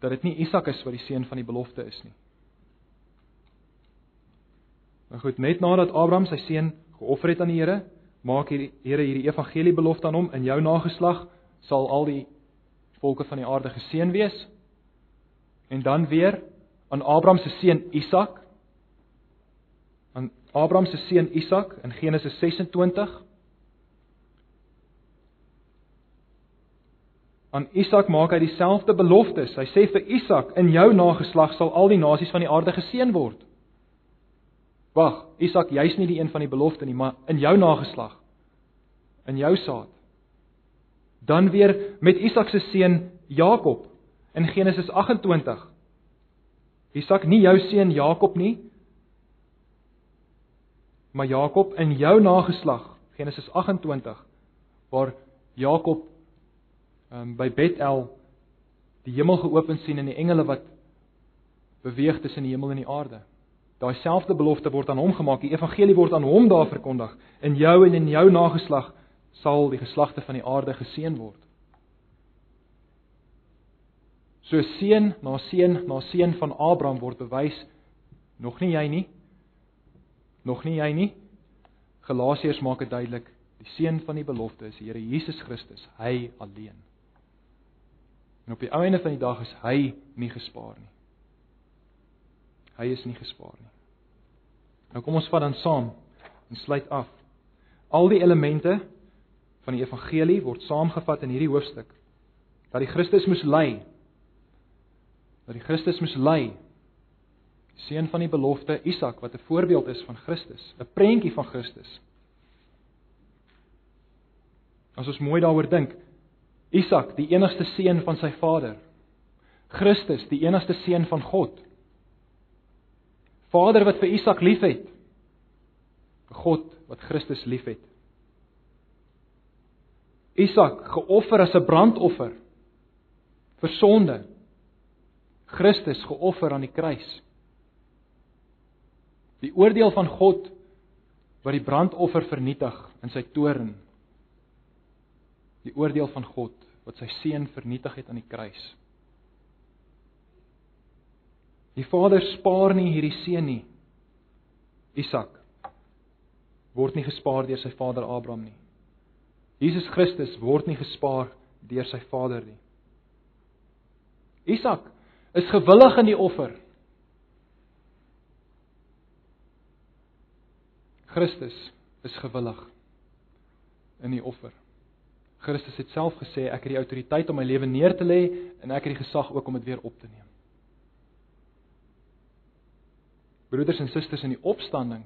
Speaker 1: dat dit nie Isak is wat die seun van die belofte is nie. Maar goed, net nadat Abraham sy seun geoffer het aan die Here, maak hierdie Here hierdie evangelie belofte aan hom in jou nageslag sal al die volke van die aarde geseën wees. En dan weer aan Abraham se seun Isak aan Abraham se seun Isak in Genesis 26 Aan Isak maak hy dieselfde beloftes. Hy sê vir Isak, in jou nageslag sal al die nasies van die aarde geseën word. Wag, Isak, jy's nie die een van die belofte nie, maar in jou nageslag. In jou saad. Dan weer met Isak se seun Jakob in Genesis 28. Isak nie jou seun Jakob nie, maar Jakob in jou nageslag, Genesis 28, waar Jakob um, by Bethel die hemel geopen sien en die engele wat beweeg tussen die hemel en die aarde. Daai selfde belofte word aan hom gemaak. Die evangelie word aan hom daar verkondig. In jou en in jou nageslag sal die geslagte van die aarde geseën word. So seën na seën na seën van Abraham word bewys nog nie jy nie. Nog nie jy nie. Galasiërs maak dit duidelik. Die seën van die belofte is die Here Jesus Christus, hy alleen. En op die einde van die dag is hy nie gespaar nie. Hy is nie gespaar nie. Nou kom ons vat dan saam en sluit af. Al die elemente van die evangelie word saamgevat in hierdie hoofstuk. dat die Christus moes ly. Dat die Christus moes ly. Seun van die belofte Isak wat 'n voorbeeld is van Christus, 'n prentjie van Christus. As ons mooi daaroor dink, Isak, die enigste seun van sy vader. Christus, die enigste seun van God. Vader wat vir Isak liefhet. God wat Christus liefhet. Isak geoffer as 'n brandoffer vir sonde. Christus geoffer aan die kruis. Die oordeel van God wat die brandoffer vernietig in sy toorn. Die oordeel van God wat sy seun vernietig het aan die kruis. Die Vader spaar nie hierdie seun nie. Isak word nie gespaar deur sy vader Abraham nie. Jesus Christus word nie gespaar deur sy vader nie. Isak is gewillig in die offer. Christus is gewillig in die offer. Christus het self gesê ek het die autoriteit om my lewe neer te lê en ek het die gesag ook om dit weer op te neem. Broeders en susters in die opstanding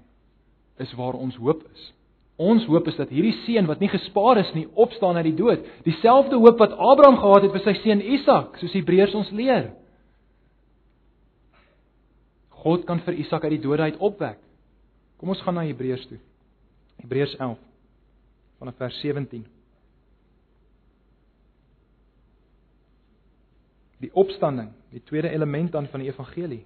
Speaker 1: is waar ons hoop is. Ons hoop is dat hierdie seun wat nie gespaar is nie, opstaan uit die dood. Dieselfde hoop wat Abraham gehad het vir sy seun Isak, soos Hebreërs ons leer. God kan vir Isak uit die dood uit opwek. Kom ons gaan na Hebreërs toe. Hebreërs 11 vanaf vers 17. Die opstanding, die tweede element dan van die evangelie.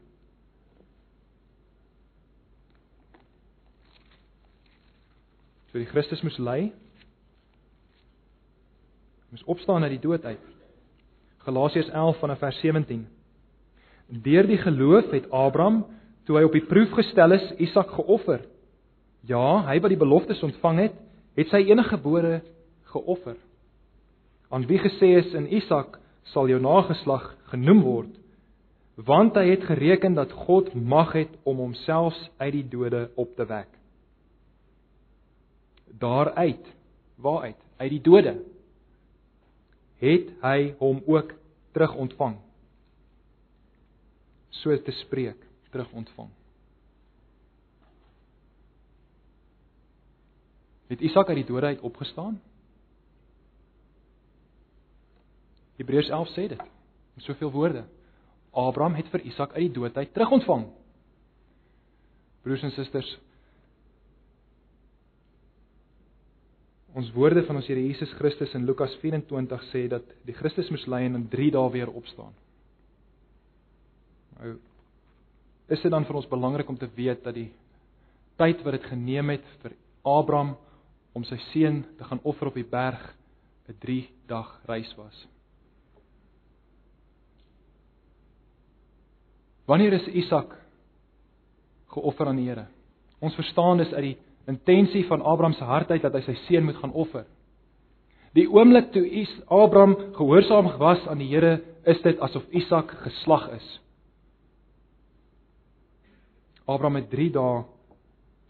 Speaker 1: So die Christus moes ly. Moes opstaan uit die dood uit. Galasiërs 11 vanaf vers 17. Deur die geloof het Abraham, toe hy op die proef gestel is, Isak geoffer. Ja, hy wat die beloftes ontvang het, het sy enige gebore geoffer. Aan wie gesê is in Isak sal jou nageslag genoem word, want hy het gereken dat God mag het om homself uit die dode op te wek daaruit waaruit? Uit die dode. Het hy hom ook terug ontvang? So te spreek terug ontvang. Het Isak uit die dode uit opgestaan? Hebreërs 11 sê dit in soveel woorde. Abraham het vir Isak uit die dood uit terug ontvang. Broers en susters Ons woorde van ons Here Jesus Christus in Lukas 24 sê dat die Christus moes ly en in 3 dae weer opstaan. Nou is dit dan vir ons belangrik om te weet dat die tyd wat dit geneem het vir Abraham om sy seun te gaan offer op die berg 'n 3 dag reis was. Wanneer is Isak geoffer aan die Here? Ons verstaan dis uit die intensie van Abraham se hart uit dat hy sy seun moet gaan offer. Die oomblik toe Abraham gehoorsaam was aan die Here, is dit asof Isak geslag is. Abraham het 3 dae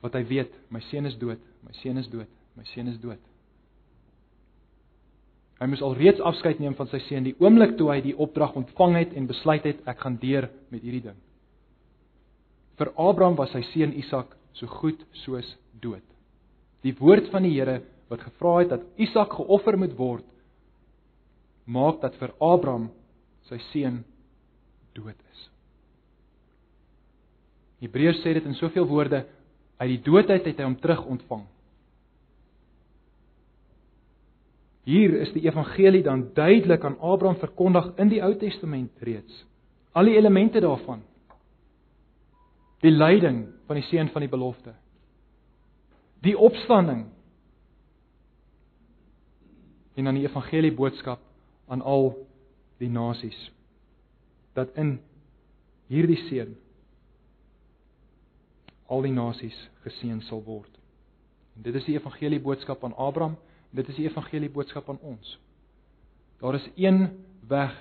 Speaker 1: wat hy weet, my seun is dood, my seun is dood, my seun is dood. Hy moes alreeds afskeid neem van sy seun die oomblik toe hy die opdrag ontvang het en besluit het ek gaan deur met hierdie ding. Vir Abraham was sy seun Isak so goed soos dood. Die woord van die Here wat gevra het dat Isak geoffer moet word, maak dat vir Abraham sy seun dood is. Hebreërs sê dit in soveel woorde, uit die doodheid het hy hom terug ontvang. Hier is die evangelie dan duidelik aan Abraham verkondig in die Ou Testament reeds. Al die elemente daarvan. Die lyding van die seun van die belofte. Die opstanding. En dan die evangelie boodskap aan al die nasies dat in hierdie seun al die nasies geseën sal word. En dit is die evangelie boodskap aan Abraham, dit is die evangelie boodskap aan ons. Daar is een weg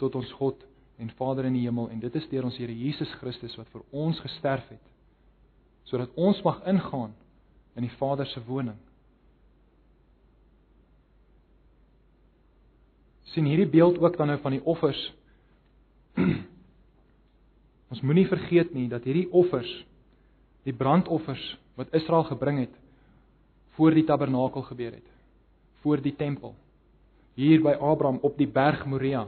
Speaker 1: tot ons God en Vader in die hemel en dit is deur ons Here Jesus Christus wat vir ons gesterf het sodat ons mag ingaan in die Vader se woning. sien hierdie beeld ook dan nou van die offers. Ons moenie vergeet nie dat hierdie offers, die brandoffers wat Israel gebring het voor die tabernakel gebeur het, voor die tempel. Hier by Abraham op die berg Moria.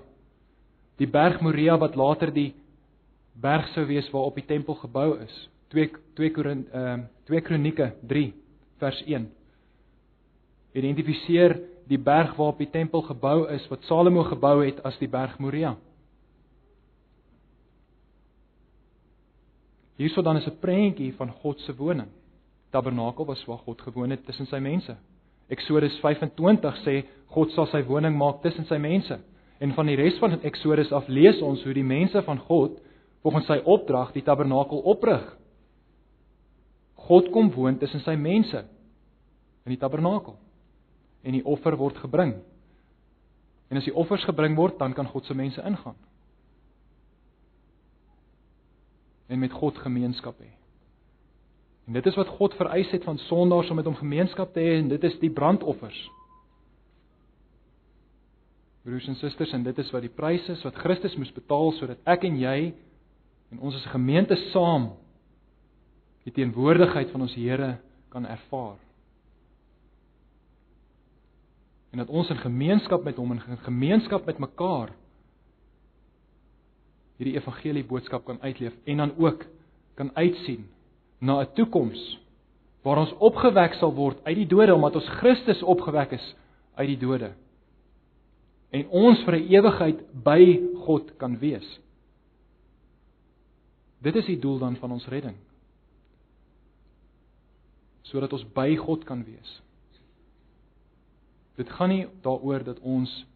Speaker 1: Die berg Moria wat later die berg sou wees waarop die tempel gebou is. 2 2 Korint ehm uh, 2 Kronieke 3 vers 1. Identifiseer die berg waarop die tempel gebou is wat Salomo gebou het as die berg Moria. Hierso dan is 'n prentjie van God se woning. Tabernakel was waar God gewoon het tussen sy mense. Eksodus 25 sê God sal sy woning maak tussen sy mense. En van die res van Eksodus af lees ons hoe die mense van God volgens sy opdrag die tabernakel oprig. God kom woon tussen sy mense in die tabernakel en die offer word gebring. En as die offers gebring word, dan kan God se mense ingaan. En met God gemeenskap hê. En dit is wat God vereis het van sondaars om met hom gemeenskap te hê en dit is die brandoffers. Broers en susters, en dit is wat die prys is wat Christus moes betaal sodat ek en jy en ons as 'n gemeente saam die teenwoordigheid van ons Here kan ervaar. En dat ons in gemeenskap met hom en in gemeenskap met mekaar hierdie evangelie boodskap kan uitleef en dan ook kan uitsien na 'n toekoms waar ons opgewek sal word uit die dode omdat ons Christus opgewek is uit die dode en ons vir 'n ewigheid by God kan wees. Dit is die doel dan van ons redding. Sodat ons by God kan wees. Dit gaan nie daaroor dat ons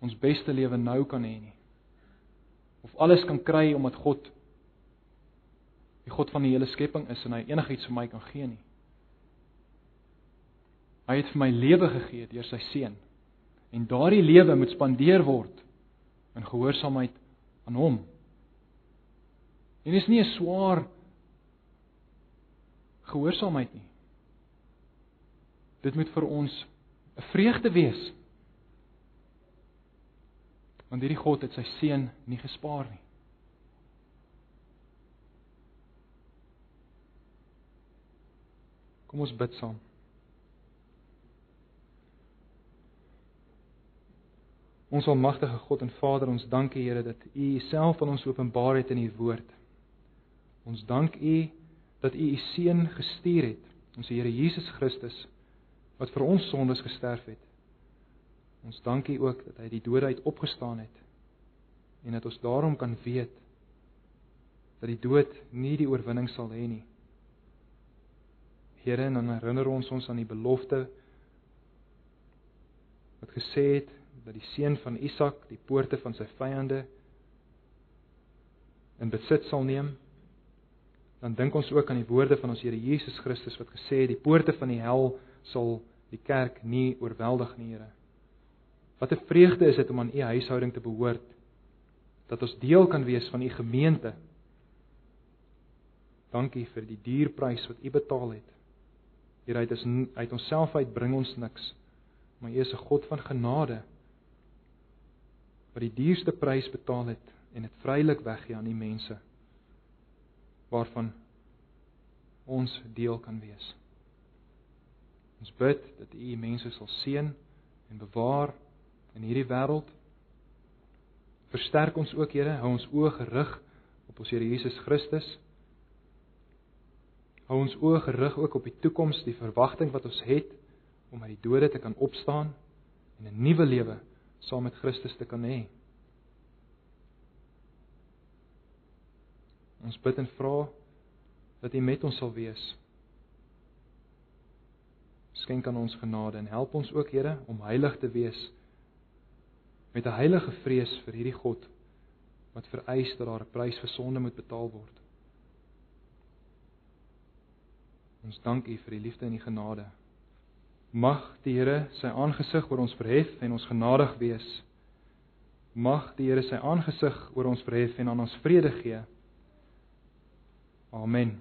Speaker 1: ons beste lewe nou kan hê nie. Of alles kan kry omdat God die God van die hele skepping is en hy enigiets vir my kan gee nie. Hy het vir my lewe gegee deur sy seun. En daardie lewe moet spandeer word in gehoorsaamheid aan hom. En dit is nie 'n swaar gehoorsaamheid nie. Dit moet vir ons 'n vreugde wees. Want hierdie God het sy seun nie gespaar nie. Kom ons bid saam. Ons almagtige God en Vader, ons dank U Here dat U self aan ons openbaar het in U woord. Ons dank U dat U U seun gestuur het, ons Here Jesus Christus wat vir ons sondes gesterf het. Ons dankie ook dat hy die dood uit opgestaan het en dat ons daarom kan weet dat die dood nie die oorwinning sal hê nie. Here, dan herinner ons ons aan die belofte wat gesê het dat die seun van Isak die poorte van sy vyande in besit sal neem. Dan dink ons ook aan die woorde van ons Here Jesus Christus wat gesê het die poorte van die hel sal die kerk nie oorweldig nie, Here. Wat 'n vreugde is dit om aan u huishouding te behoort. Dat ons deel kan wees van u gemeente. Dankie vir die dierprys wat u betaal het. Here, uit is uit onsself uit bring ons niks. Maar u is 'n God van genade wat die duurste prys betaal het en dit vrylik weggee aan die mense waarvan ons deel kan wees. Ons bid dat U mense sal seën en bewaar in hierdie wêreld. Versterk ons ook, Here, hou ons oë gerig op ons Here Jesus Christus. Hou ons oë gerig ook op die toekoms, die verwagting wat ons het om uit die dode te kan opstaan en 'n nuwe lewe saam met Christus te kan hê. Ons bid en vra dat U met ons sal wees skenk aan ons genade en help ons ook Here om heilig te wees met 'n heilige vrees vir hierdie God wat vereis dat daar 'n prys vir sonde moet betaal word. Ons dank U vir die liefde en die genade. Mag die Here sy aangesig oor ons verhef en ons genadig wees. Mag die Here sy aangesig oor ons verhef en aan ons vrede gee. Amen.